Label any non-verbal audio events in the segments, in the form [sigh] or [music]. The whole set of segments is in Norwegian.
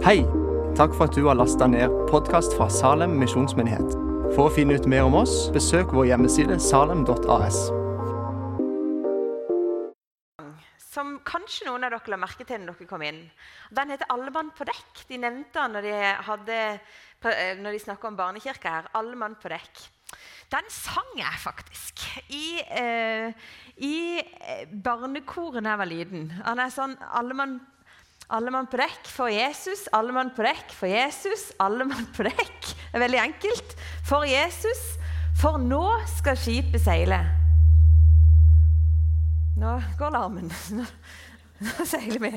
Hei! Takk for at du har lasta ned podkast fra Salem misjonsmyndighet. For å finne ut mer om oss, besøk vår hjemmeside salem.as. Som kanskje noen av dere la merke til når dere kom inn. Den heter 'Alle mann på dekk'. De nevnte den når de, hadde, de snakka om barnekirka her. Alle mann på dekk. Den sang jeg faktisk i, eh, i barnekoret da jeg var liten. Han er sånn alle mann, alle mann på dekk for Jesus, alle mann på dekk for Jesus, alle mann på dekk. Det er veldig enkelt. For Jesus, for nå skal skipet seile. Nå går larmen. [laughs] Nå, nå seiler vi.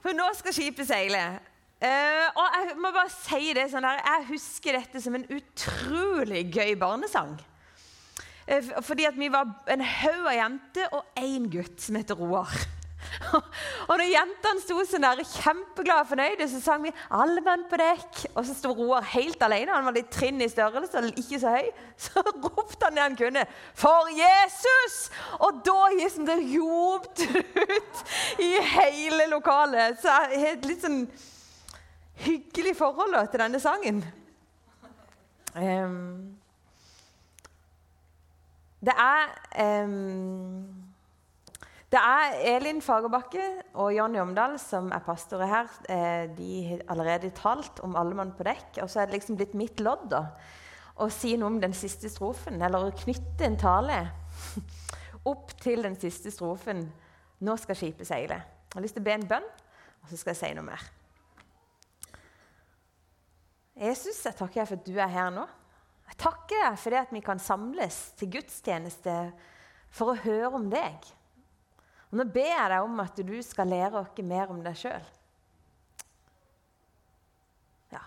For nå skal skipet seile. Uh, og jeg må bare si det sånn her, Jeg husker dette som en utrolig gøy barnesang. Uh, fordi at vi var en haug av jenter og én gutt som heter Roar. [laughs] og når jentene sto sånn der kjempeglade og fornøyde, så sang vi 'Alle mann på dekk'. Og så sto Roar helt alene. Han var litt trinn i størrelse ikke så høy. [laughs] Så ropte han det han kunne. 'For Jesus!' Og da liksom det ropte ut i hele lokalet. Så jeg litt sånn hyggelig forhold til denne sangen. Um, det er um, Det er Elin Fagerbakke og Jonny Omdal som er pastorer her. De har allerede talt om alle mann på dekk. Og så er det liksom blitt mitt lodd da, å si noe om den siste strofen, eller å knytte en tale [laughs] opp til den siste strofen. Nå skal skipet seile. Jeg har lyst til å be en bønn, og så skal jeg si noe mer. Jesus, jeg takker deg for at du er her nå. Jeg takker deg for det at vi kan samles til gudstjeneste for å høre om deg. Og Nå ber jeg deg om at du skal lære oss mer om deg sjøl. Ja.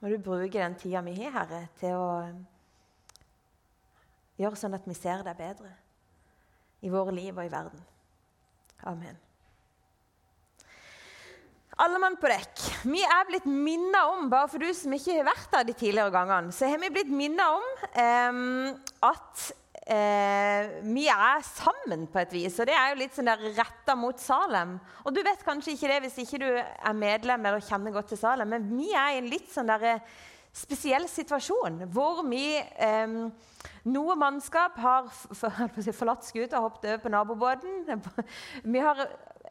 Må du bruke den tida vi har, Herre, til å gjøre sånn at vi ser deg bedre i våre liv og i verden. Amen. Alle mann på dekk. Vi er blitt minnet om bare for du som ikke har vært der de tidligere gangene, så har vi blitt minnet om eh, at eh, vi er sammen på et vis. Og det er jo litt sånn retta mot Salem. Og du vet kanskje ikke det hvis ikke du er medlem eller kjenner godt til Salem, men vi er i en litt sånn der spesiell situasjon hvor vi eh, Noe mannskap har [laughs] forlatt skuta og hoppet over på nabobåten. [laughs] Vi har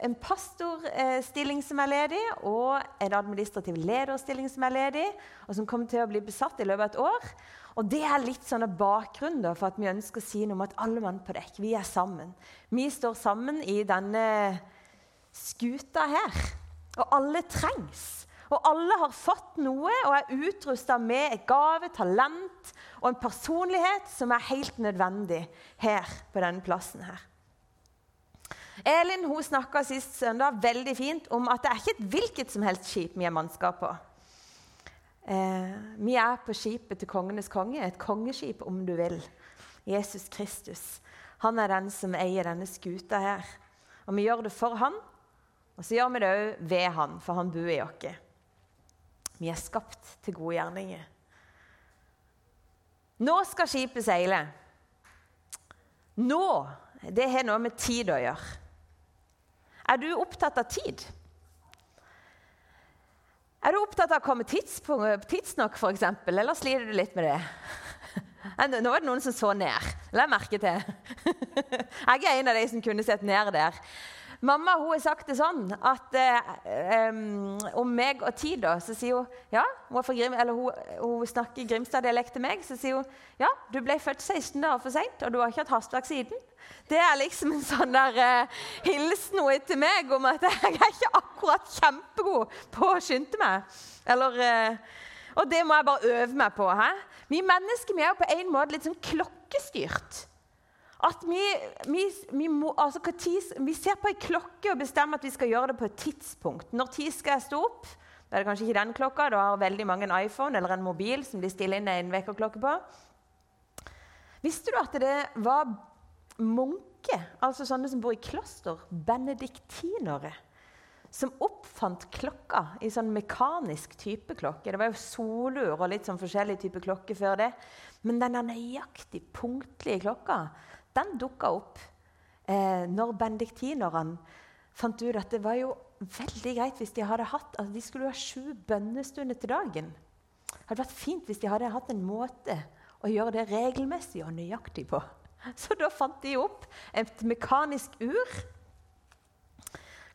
en pastorstilling som er ledig, og en administrativ lederstilling som er ledig, og som kommer til å bli besatt i løpet av et år. Og Det er litt sånn bakgrunn for at vi ønsker å si noe om at alle mann på dekk, vi er sammen. Vi står sammen i denne skuta her. Og alle trengs. Og alle har fått noe og er utrusta med et gave, talent og en personlighet som er helt nødvendig her på denne plassen her. Elin hun snakka sist søndag veldig fint om at det er ikke et hvilket som helst skip vi er mannskap på. Eh, vi er på skipet til kongenes konge, et kongeskip om du vil. Jesus Kristus. Han er den som eier denne skuta her. Og vi gjør det for han, og så gjør vi det òg ved han, for han bor i oss. Vi er skapt til gode gjerninger. Nå skal skipet seile. Nå, det har noe med tid å gjøre. Er du opptatt av tid? Er du opptatt av å komme tidsnok, f.eks., eller sliter du litt med det? Nå var det noen som så ned. La merke til. Jeg er en av de som kunne sett ned der. Mamma hun har sagt det sånn at eh, um, om meg og tid, da, så sier hun ja, hun, Grim, hun, hun snakker Grimstad-dialekt til meg. Så sier hun ja, du ble født 16 dager for seint, og du har ikke hatt hastverk siden. Det er liksom en sånn der eh, hilsen hun til meg om at [laughs] jeg er ikke akkurat kjempegod på å skynde meg. Eller, eh, og det må jeg bare øve meg på. He? Vi mennesker vi er jo på en måte litt sånn klokkestyrt. At vi, vi, vi, må, altså, vi, ser på ei klokke og bestemmer at vi skal gjøre det på et tidspunkt. Når tid skal jeg stå opp? Da er det kanskje ikke den klokka. Du har veldig mange en iPhone eller en mobil som de stiller inn en vekkerklokke på. Visste du at det var munker, altså sånne som bor i kloster, benediktinere, som oppfant klokka i sånn mekanisk type klokke? Det var jo solur og litt sånn forskjellige type klokke før det. Men den nøyaktig punktlige klokka den dukka opp eh, når benediktinerne fant ut at det var jo veldig greit hvis de hadde hatt altså De skulle ha sju bønnestunder til dagen. Det hadde vært fint hvis de hadde hatt en måte å gjøre det regelmessig og nøyaktig på. [laughs] Så da fant de opp et mekanisk ur.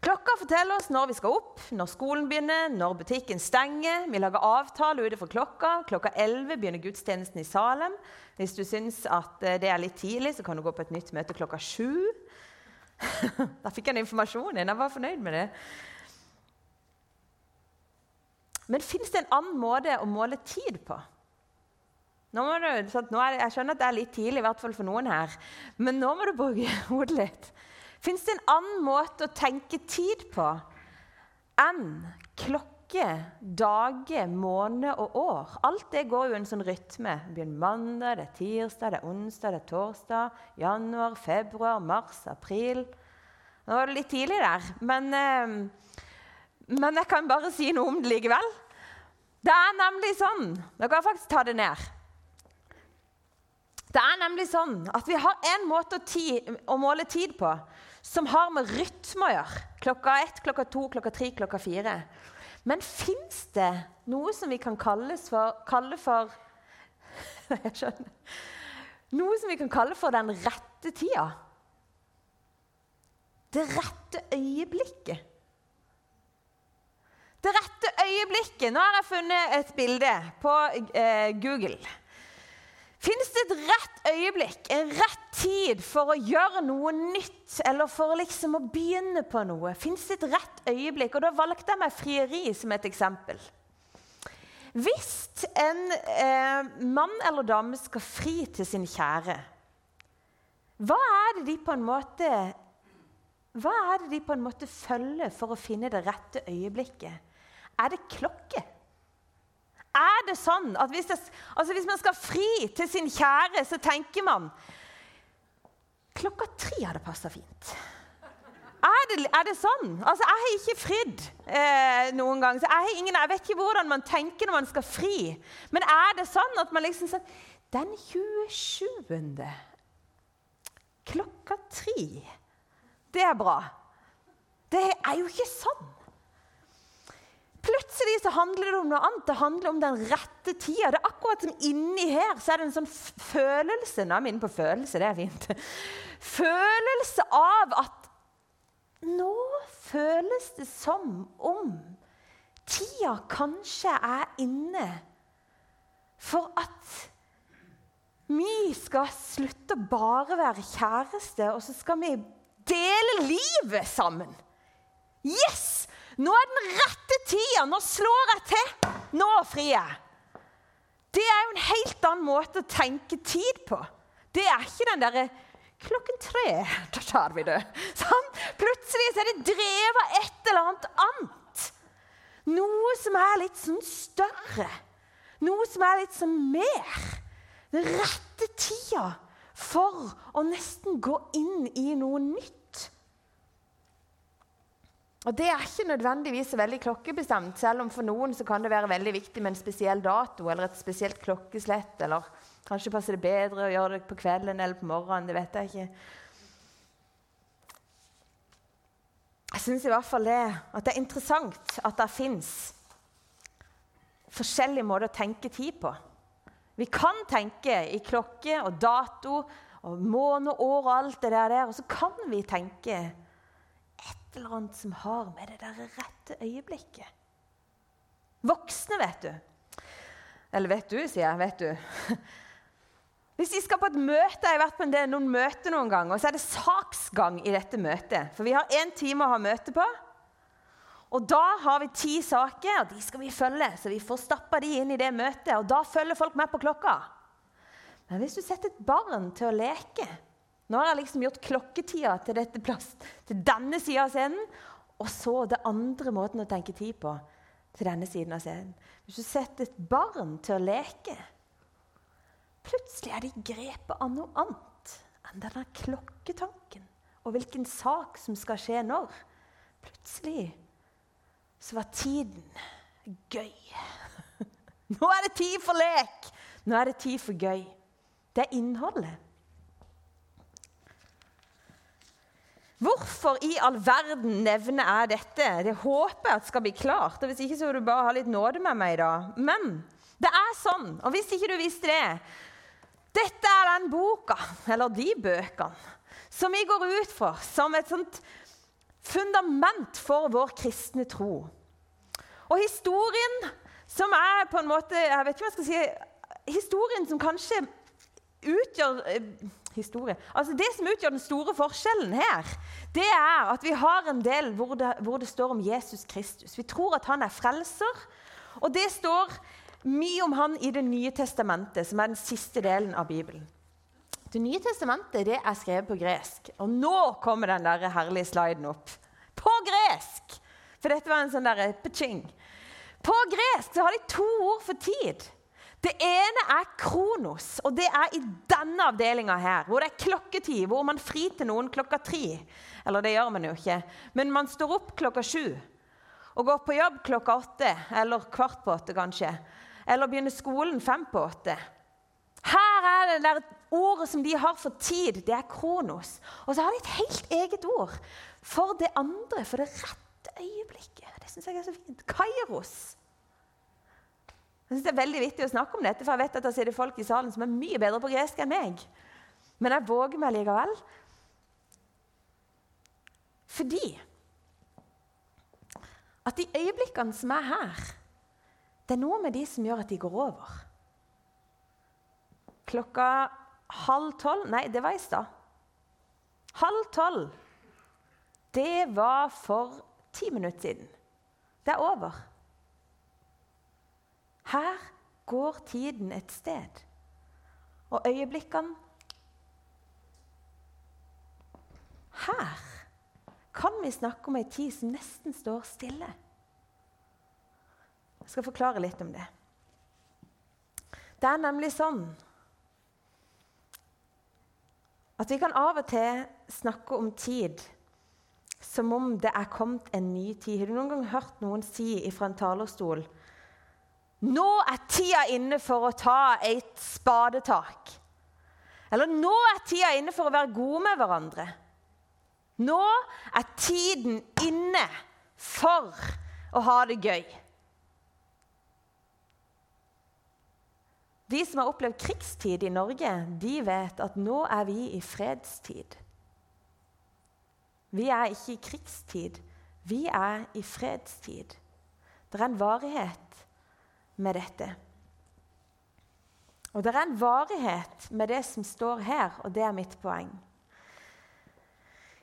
Klokka forteller oss når vi skal opp, når skolen begynner, når butikken stenger. Vi lager avtale ut for klokka. Klokka 11 begynner gudstjenesten i Salem. Hvis du syns at eh, det er litt tidlig, så kan du gå på et nytt møte klokka 7. [laughs] da fikk jeg informasjon inn. Jeg var fornøyd med det. Men fins det en annen måte å måle tid på? Nå må du, nå er, jeg skjønner at det er litt tidlig, i hvert fall for noen her, men nå må du bruke hodet [laughs] litt. Fins det en annen måte å tenke tid på enn klokke, dager, måned og år? Alt det går jo en sånn rytme. Det begynner mandag, det er tirsdag, det er onsdag, det er torsdag, januar, februar, mars, april. Nå var det litt tidlig der, men, eh, men jeg kan bare si noe om det likevel. Det er nemlig sånn Dere kan faktisk ta det ned. Det er nemlig sånn at vi har en måte å, ti, å måle tid på som har med rytme å gjøre. Klokka ett, klokka to, klokka tre, klokka fire. Men fins det noe som vi kan for, kalle for [laughs] Jeg skjønner. Noe som vi kan kalle for den rette tida? Det rette øyeblikket. Det rette øyeblikket Nå har jeg funnet et bilde på eh, Google. Fins det et rett øyeblikk, en rett tid, for å gjøre noe nytt? Eller for liksom å begynne på noe? Fins det et rett øyeblikk? Og Da valgte jeg meg frieri som et eksempel. Hvis en eh, mann eller dame skal fri til sin kjære, hva er det de på en måte hva er det de på en måte følger for å finne det rette øyeblikket? Er det klokke? Er det sånn at hvis, det, altså hvis man skal fri til sin kjære, så tenker man Klokka tre hadde passa fint. Er det, er det, sånn? Altså, Jeg har ikke fridd eh, noen gang. så jeg, ingen, jeg, vet ikke hvordan man tenker når man skal fri. Men er det sånn at man liksom sånn Den 27. klokka tre Det er bra. Det er jo ikke sånn. Plutselig så handler det om noe annet. Det handler om den rette tida. Det er akkurat som inni her så er det en sånn følelse Nå er vi inne på følelse, det er fint. Følelse av at nå føles det som om tida kanskje er inne for at vi skal slutte å bare være kjæreste, og så skal vi dele livet sammen. Yes! Nå er den rette tida! Nå slår jeg til! Nå frir jeg! Det er jo en helt annen måte å tenke tid på. Det er ikke den derre Klokken tre, [laughs] da tar vi det. Sånn? Plutselig er det drevet et eller annet annet. Noe som er litt sånn større. Noe som er litt sånn mer. Den rette tida for å nesten gå inn i noe nytt. Og Det er ikke nødvendigvis veldig klokkebestemt, selv om for noen så kan det være veldig viktig med en spesiell dato eller et spesielt klokkeslett. Eller kanskje passer det bedre å gjøre det på kvelden eller på morgenen. Det vet jeg ikke. Jeg syns i hvert fall det, at det er interessant at det fins forskjellige måter å tenke tid på. Vi kan tenke i klokke og dato og måned og år og alt det der, og så kan vi tenke eller annet som har med det der rette øyeblikket. Voksne, vet du. Eller vet du, sier jeg. Vet du. [laughs] Hvis vi skal på et møte, Jeg har vært på del, noen møter noen ganger, og så er det saksgang i dette møtet. For vi har én time å ha møte på. Og da har vi ti saker, og de skal vi følge. Så vi får stappa de inn i det møtet, og da følger folk med på klokka. Men hvis du setter et barn til å leke, nå har jeg liksom gjort klokketida til plass, til denne sida av scenen. Og så det andre måten å tenke tid på til denne siden av scenen. Hvis du setter et barn til å leke, plutselig er de grepet av noe annet enn denne klokketanken og hvilken sak som skal skje når. Plutselig så var tiden gøy. [laughs] Nå er det tid for lek! Nå er det tid for gøy. Det er innholdet. Hvorfor i all verden nevner jeg dette? Det håper jeg at skal bli klart. og Hvis ikke så vil du bare ha litt nåde med meg i dag. Men det er sånn, og hvis ikke du visste det Dette er den boka, eller de bøkene, som vi går ut for som et sånt fundament for vår kristne tro. Og historien som er på en måte Jeg vet ikke hva jeg skal si Historien som kanskje utgjør eh, historie. Altså Det som utgjør den store forskjellen her, det er at vi har en del hvor det, hvor det står om Jesus Kristus. Vi tror at han er frelser. Og det står mye om han i Det nye testamentet, som er den siste delen av Bibelen. Det nye testamentet det er skrevet på gresk. Og nå kommer den der herlige sliden opp. På gresk! For dette var en sånn derre. På gresk så har de to ord for tid. Det ene er kronos, og det er i denne avdelinga her. Hvor det er klokketid, hvor man frir til noen klokka tre. Eller det gjør man jo ikke, men man står opp klokka sju. Og går på jobb klokka åtte, eller kvart på åtte kanskje. Eller begynner skolen fem på åtte. Her er det der ordet som de har for tid, det er kronos. Og så har de et helt eget ord for det andre, for det rette øyeblikket. Det syns jeg er så fint. Kairos. Jeg synes Det er veldig vittig å snakke om dette, for jeg vet at det er folk i salen som er mye bedre på gresk enn meg. Men jeg våger meg likevel. Fordi at de øyeblikkene som er her, det er noe med de som gjør at de går over. Klokka halv tolv Nei, det var i stad. Halv tolv. Det var for ti minutter siden. Det er over. Her går tiden et sted. Og øyeblikkene Her kan vi snakke om ei tid som nesten står stille. Jeg skal forklare litt om det. Det er nemlig sånn at vi kan av og til snakke om tid som om det er kommet en ny tid. Har du noen gang hørt noen si fra en talerstol nå er tida inne for å ta et spadetak. Eller nå er tida inne for å være gode med hverandre. Nå er tiden inne for å ha det gøy. De som har opplevd krigstid i Norge, de vet at nå er vi i fredstid. Vi er ikke i krigstid, vi er i fredstid. Det er en varighet med dette. Og det er en varighet med det som står her, og det er mitt poeng.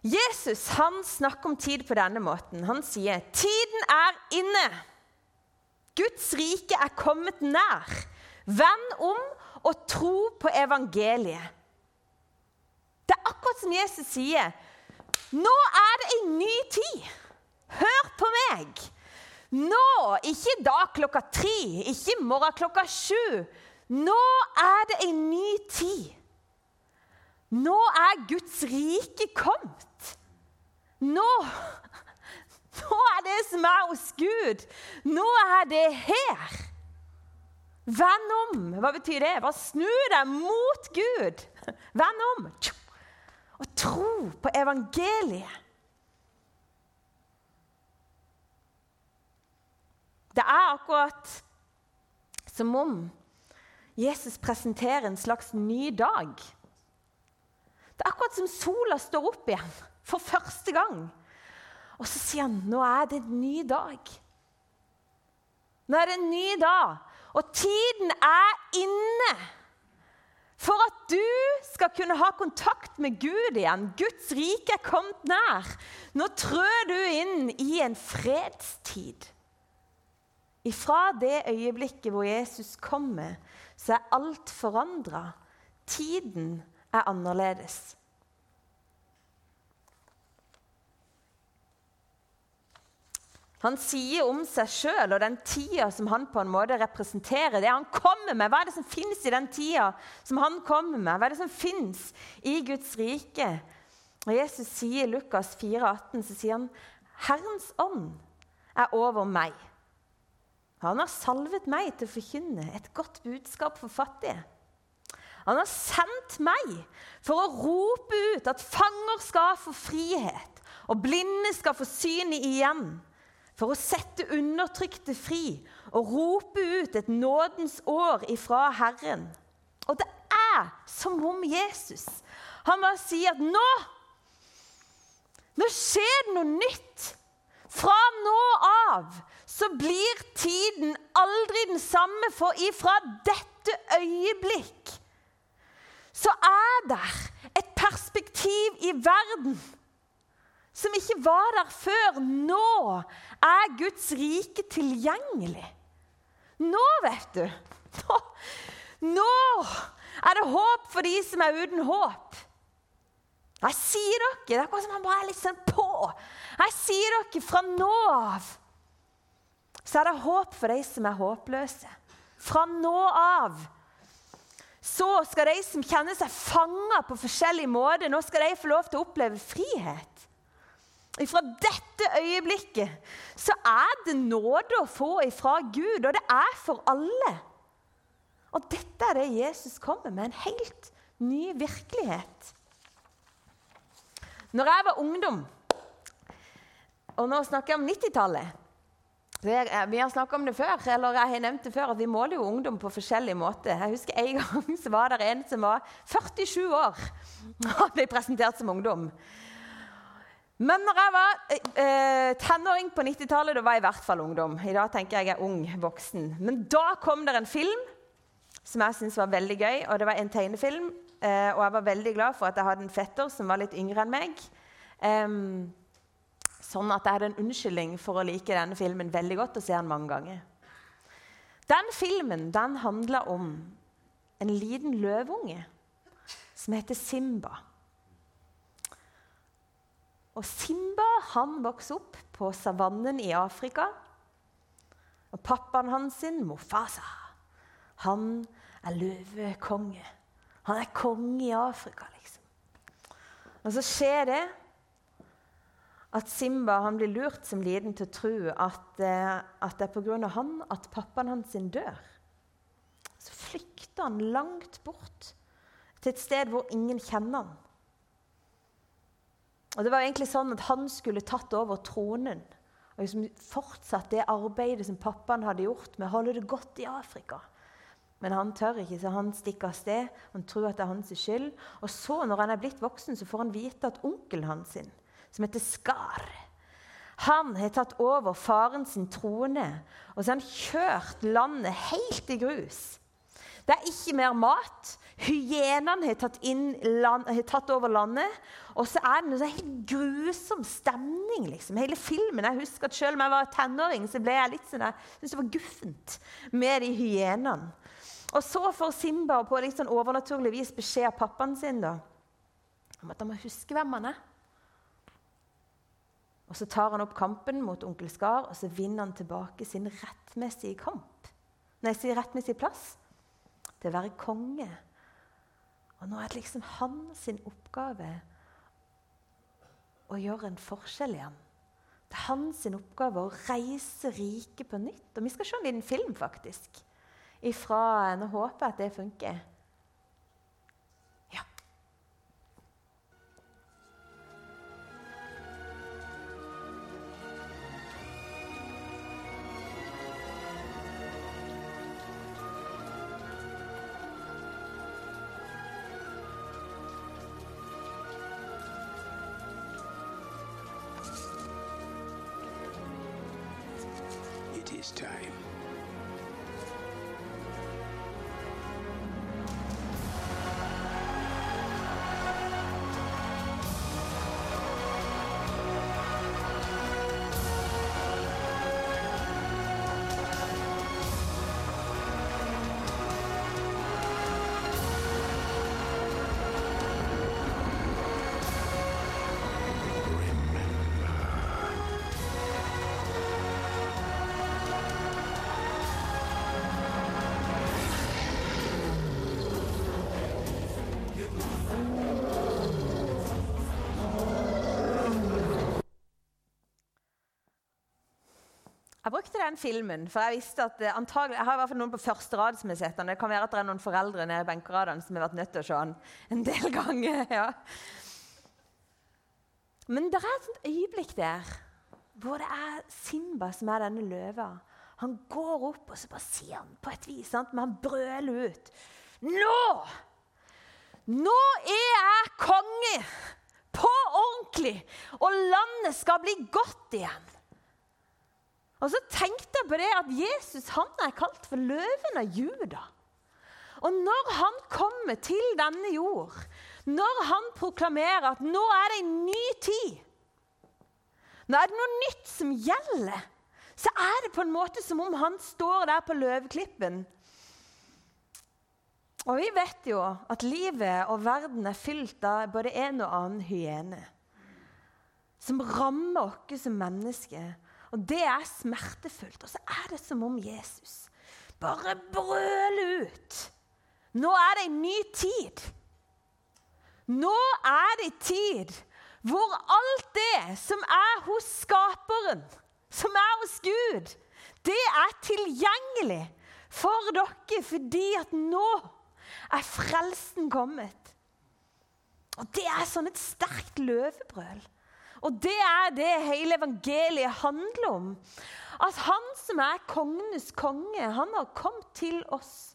Jesus han snakker om tid på denne måten. Han sier tiden er inne. Guds rike er kommet nær. Vend om og tro på evangeliet. Det er akkurat som Jesus sier. Nå er det en ny tid. Hør på meg. Nå! Ikke dag klokka tre, ikke i morgen klokka sju. Nå er det en ny tid. Nå er Guds rike kommet. Nå [laughs] Nå er det som er hos Gud. Nå er det her. Vend om. Hva betyr det? Bare snu deg mot Gud. [laughs] Vend om. Og tro på evangeliet. Det er akkurat som om Jesus presenterer en slags ny dag. Det er akkurat som sola står opp igjen for første gang. Og så sier han nå er det en ny dag. Nå er det en ny dag, og tiden er inne for at du skal kunne ha kontakt med Gud igjen. Guds rike er kommet nær. Nå trør du inn i en fredstid. Ifra det øyeblikket hvor Jesus kommer, så er alt forandra. Tiden er annerledes. Han sier om seg sjøl og den tida som han på en måte representerer. Det han kommer med. Hva er det som fins i den tida som han kommer med? Hva er det som fins i Guds rike? Og Jesus sier i Lukas 4, 18, så sier han, 'Herrens ånd er over meg.' Han har salvet meg til å forkynne et godt budskap for fattige. Han har sendt meg for å rope ut at fanger skal få frihet, og blinde skal få synet igjen. For å sette undertrykte fri og rope ut et nådens år ifra Herren. Og det er som om Jesus han bare sier at nå Nå skjer det noe nytt. Fra nå av så blir tiden aldri den samme, for ifra dette øyeblikk så er der et perspektiv i verden som ikke var der før. Nå er Guds rike tilgjengelig. Nå, vet du. Nå, nå er det håp for de som er uten håp. Jeg sier dere, Det er akkurat som han bare er litt sånn på. Jeg sier dere, fra nå av så er det håp for de som er håpløse. Fra nå av så skal de som kjenner seg fanga på forskjellige måter, nå skal de få lov til å oppleve frihet. Fra dette øyeblikket så er det nåde å få ifra Gud, og det er for alle. Og dette er det Jesus kommer med, en helt ny virkelighet. Når jeg var ungdom, og nå snakker jeg om 90-tallet Vi har snakket om det før, eller jeg har nevnt det før, at vi måler jo ungdom på forskjellige måter. Jeg husker En gang så var det en som var 47 år og ble presentert som ungdom. Men når jeg var eh, tenåring på 90-tallet, da var jeg i hvert fall ungdom. I dag tenker jeg jeg er ung voksen. Men da kom det en film som jeg syntes var veldig gøy. og Det var en tegnefilm, eh, og jeg var veldig glad for at jeg hadde en fetter som var litt yngre enn meg. Sånn at jeg hadde en unnskyldning for å like denne filmen veldig godt og se den mange ganger. Den filmen den handla om en liten løveunge som heter Simba. Og Simba han vokste opp på savannen i Afrika. Og pappaen hans, sin, Mofasa, han er løvekonge. Han er konge i Afrika, liksom. Og så skjer det at Simba han blir lurt som liten til å tro at, eh, at det er pga. han at pappaen hans dør. Så flykter han langt bort til et sted hvor ingen kjenner han. Og Det var egentlig sånn at han skulle tatt over tronen og liksom fortsatt det arbeidet som pappaen hadde gjort med å holde det godt i Afrika. Men han tør ikke, så han stikker av sted. Han tror at det er hans skyld. Og så, når han er blitt voksen, så får han vite at onkelen hans, sin, som heter Skar han har tatt over faren sin trone, og så har han kjørt landet helt i grus. Det er ikke mer mat. Hyenene har har tatt over landet. Og så er det en helt grusom stemning. liksom. Hele filmen. Jeg husker at Selv om jeg var tenåring, så ble jeg litt sånn, jeg syntes det var guffent med de hyenene. Og så får Simba på litt sånn overnaturlig vis beskjed av pappaen sin da, om at han må huske hvem han er. Og Så tar han opp kampen mot onkel Skar, og så vinner han tilbake sin rettmessige kamp. Nei, sin rettmessige plass til å være konge. Og nå er det liksom hans oppgave å gjøre en forskjell igjen. Det er hans oppgave å reise riket på nytt. Og Vi skal se en liten film, faktisk ifra Nå håper jeg at det funker. Time. Jeg brukte den filmen, for jeg visste at eh, antagelig, jeg har i hvert fall noen på første rad som har sett den. Det kan være at det er noen foreldre nede i benkeradene som har vært nødt til å se den en del [laughs] ganger. ja. Men det er et øyeblikk der hvor det er Simba som er denne løva. Han går opp, og så bare sier han på et vis sant? Men han brøler ut. Nå! Nå er jeg konge! På ordentlig! Og landet skal bli godt igjen. Og så tenkte jeg på det at Jesus han er kalt for løven av Juda. Og når han kommer til denne jord, når han proklamerer at nå er det en ny tid Nå er det noe nytt som gjelder, så er det på en måte som om han står der på løvklippen. Og vi vet jo at livet og verden er fylt av både en og annen hyene. Som rammer oss som mennesker og det er smertefullt. Og så er det som om Jesus bare brøler ut. Nå er det en ny tid. Nå er det tid hvor alt det som er hos Skaperen, som er hos Gud, det er tilgjengelig for dere fordi at nå er frelsen kommet. Og det er sånn et sterkt løvebrøl. Og det er det hele evangeliet handler om. At han som er kongenes konge, han har kommet til oss.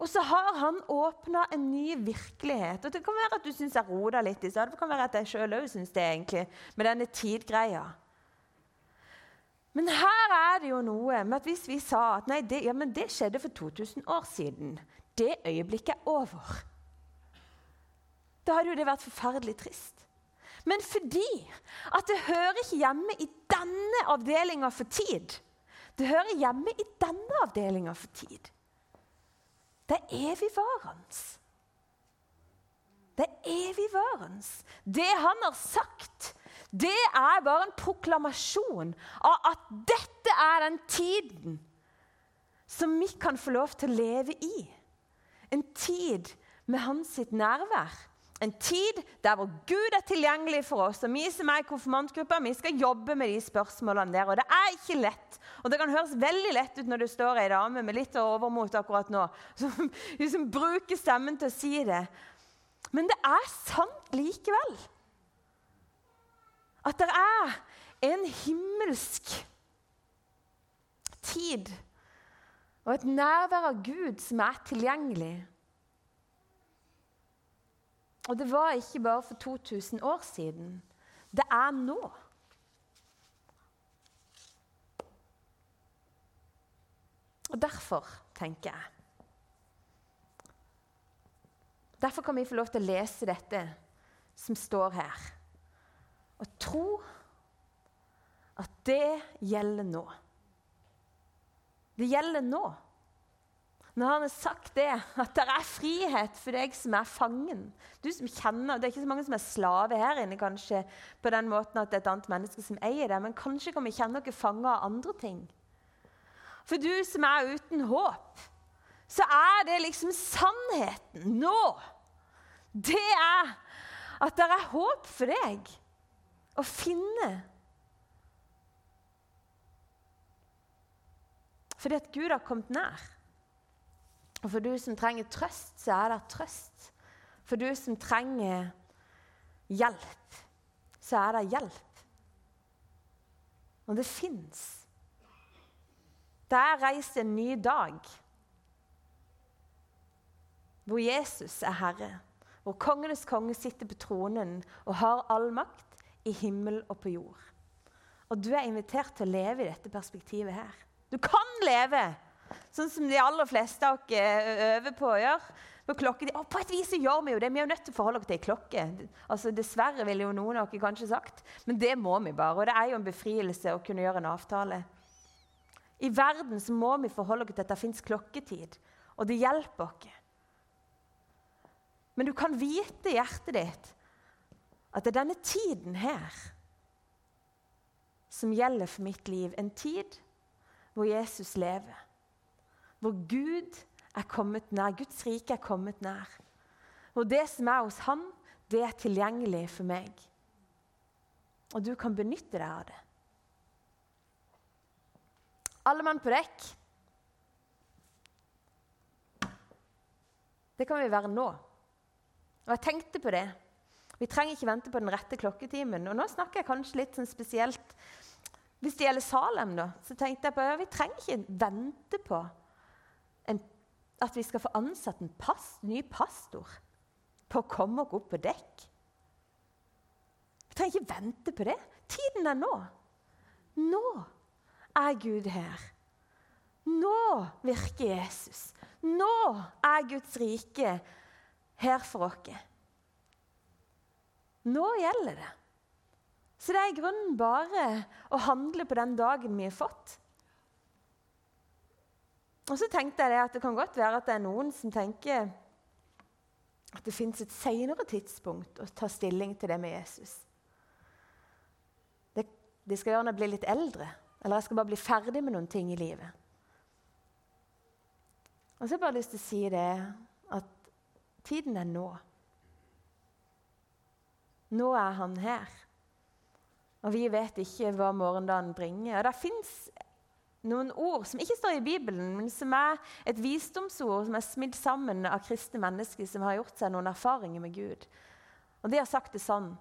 Og så har han åpna en ny virkelighet. Og Det kan være at du syns jeg rota litt i det. kan være at jeg sjøl òg syns det, egentlig, med denne tidgreia. Men her er det jo noe med at hvis vi sa at nei, det, ja, det skjedde for 2000 år siden Det øyeblikket er over. Da hadde jo det vært forferdelig trist men fordi at det hører ikke hjemme i denne avdelinga for tid. Det hører hjemme i denne avdelinga for tid. Det er evigvarende. Det er evigvarende. Det han har sagt, det er bare en proklamasjon av at dette er den tiden som vi kan få lov til å leve i. En tid med hans sitt nærvær. En tid der hvor Gud er tilgjengelig for oss. Og vi som er i konfirmantgruppa, vi skal jobbe med de spørsmålene der. Og det er ikke lett. Og det kan høres veldig lett ut når det står ei dame med litt overmot akkurat nå, som, [laughs] som bruker stemmen til å si det. Men det er sant likevel. At det er en himmelsk tid og et nærvær av Gud som er tilgjengelig. Og det var ikke bare for 2000 år siden. Det er nå. Og derfor, tenker jeg Derfor kan vi få lov til å lese dette som står her, og tro at det gjelder nå. Det gjelder nå. Når han har sagt det, at det er frihet for deg som er fangen Du som kjenner, Det er ikke så mange som er slave her inne, kanskje, på den måten at det er et annet menneske som eier det, men kanskje kan vi kjenne dere fanget av andre ting. For du som er uten håp, så er det liksom sannheten nå. Det er at det er håp for deg å finne. Fordi at Gud har kommet nær. Og for du som trenger trøst, så er det trøst. For du som trenger hjelp, så er det hjelp. Og det fins. Det er reist en ny dag hvor Jesus er herre, hvor kongenes konge sitter på tronen og har all makt i himmel og på jord. Og du er invitert til å leve i dette perspektivet her. Du kan leve Sånn som de aller fleste av eh, øver på å gjøre. Klokke, de, på et vis gjør vi jo det. Vi er jo nødt til å forholde oss til ei klokke. Altså, dessverre, ville jo noen av dere kanskje sagt. Men det må vi bare. Og det er jo en befrielse å kunne gjøre en avtale. I verden så må vi forholde oss til at det fins klokketid. Og det hjelper oss. Men du kan vite i hjertet ditt at det er denne tiden her som gjelder for mitt liv. En tid hvor Jesus lever hvor Gud er kommet nær. Guds rike er kommet nær. Hvor det som er hos Han, det er tilgjengelig for meg. Og du kan benytte deg av det. Alle mann på dekk. Det kan vi være nå. Og jeg tenkte på det. Vi trenger ikke vente på den rette klokketimen. Og nå snakker jeg kanskje litt sånn spesielt Hvis det gjelder Salem, da, så tenkte jeg på ja, vi trenger ikke vente på en, at vi skal få ansatt en past, ny pastor på å komme og opp på dekk. Vi trenger ikke vente på det. Tiden er nå. Nå er Gud her. Nå virker Jesus. Nå er Guds rike her for oss. Nå gjelder det. Så det er i grunnen bare å handle på den dagen vi har fått. Og så tenkte jeg at Det kan godt være at det er noen som tenker at det fins et senere tidspunkt å ta stilling til det med Jesus. Det, det skal gjøre når jeg blir litt eldre, eller jeg skal bare bli ferdig med noen ting i livet. Og så har jeg bare lyst til å si det at tiden er nå. Nå er han her. Og vi vet ikke hva morgendagen bringer. Og Det fins noen ord som ikke står i Bibelen, men som er et visdomsord som er smidd sammen av kristne mennesker som har gjort seg noen erfaringer med Gud. Og De har sagt det sånn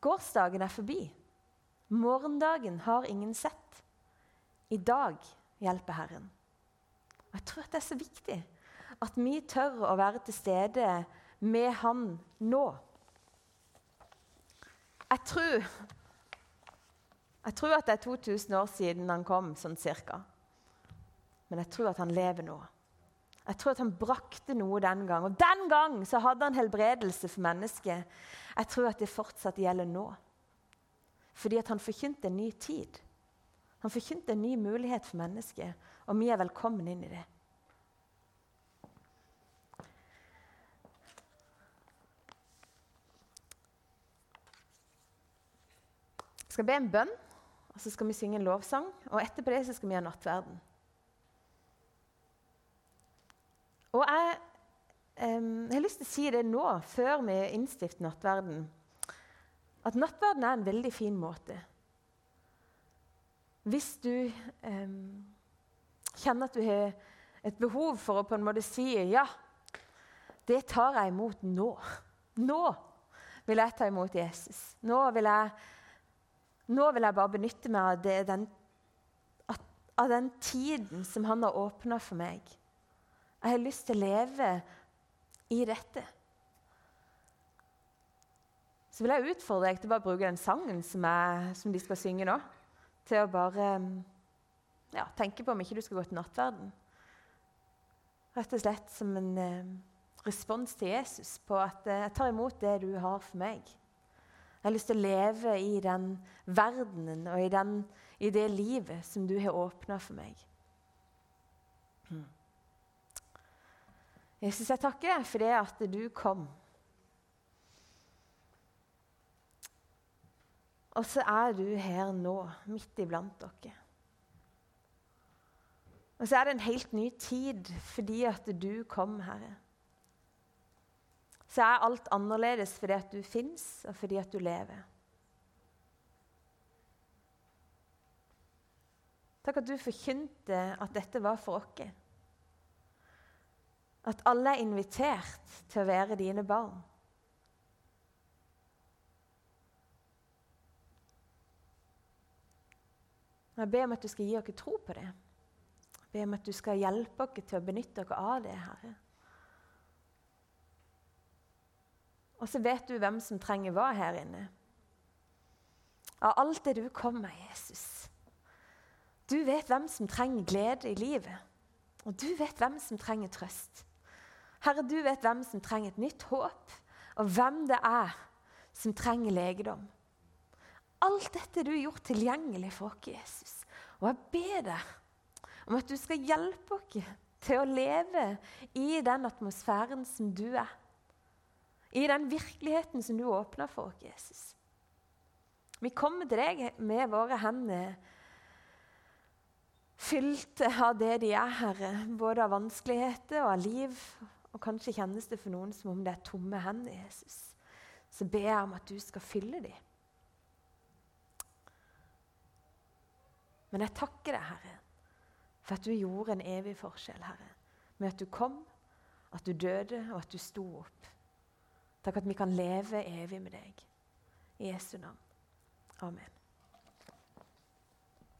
Gårsdagen er forbi. Morgendagen har ingen sett. I dag hjelper Herren. Og Jeg tror at det er så viktig at vi tør å være til stede med Han nå. Jeg tror, jeg tror at det er 2000 år siden han kom, sånn cirka. Men jeg tror at han lever nå. Jeg tror at han brakte noe den gang. Og den gang så hadde han helbredelse for mennesket. Jeg tror at det fortsatt gjelder nå. Fordi at han forkynte en ny tid. Han forkynte en ny mulighet for mennesket, og vi er velkommen inn i det. skal be en bønn, og så skal vi synge en lovsang. Og etterpå det så skal vi ha nattverden. Og jeg, eh, jeg har lyst til å si det nå, før vi innstifter nattverden, at nattverden er en veldig fin måte. Hvis du eh, kjenner at du har et behov for å på en måte si ja, det tar jeg imot nå. Nå vil jeg ta imot Jesus. Nå vil jeg nå vil jeg bare benytte meg av, det, den, av den tiden som han har åpna for meg. Jeg har lyst til å leve i dette. Så vil jeg utfordre deg til å bare bruke den sangen som, jeg, som de skal synge nå. Til å bare ja, tenke på om ikke du skal gå til nattverden. Rett og slett som en eh, respons til Jesus på at eh, jeg tar imot det du har for meg. Jeg har lyst til å leve i den verdenen og i, den, i det livet som du har åpna for meg. Hmm. Jesus, jeg takker deg for det at du kom. Og så er du her nå, midt iblant dere. Og så er det en helt ny tid fordi at du kom, Herre så er alt annerledes fordi at du fins, og fordi at du lever. Takk at du forkynte at dette var for oss. At alle er invitert til å være dine barn. Jeg ber om at du skal gi oss tro på det. Jeg ber om at du skal hjelpe oss til å benytte oss av det, Herre. Og så vet du hvem som trenger hva her inne. Av alt det du kom med, Jesus. Du vet hvem som trenger glede i livet. Og du vet hvem som trenger trøst. Herre, du vet hvem som trenger et nytt håp, og hvem det er som trenger legedom. Alt dette du har gjort tilgjengelig for oss, Jesus. Og jeg ber deg om at du skal hjelpe oss til å leve i den atmosfæren som du er i den virkeligheten som du åpner for oss, Jesus. Vi kommer til deg med våre hender fylte av det de er, Herre. Både av vanskeligheter og av liv. Og kanskje kjennes det for noen som om det er tomme hender, Jesus. Så ber jeg om at du skal fylle dem. Men jeg takker deg, Herre, For at du gjorde en evig forskjell, Herre. Med at du kom, at du døde, og at du sto opp. Takk at vi kan leve evig med deg. I Jesu navn. Amen.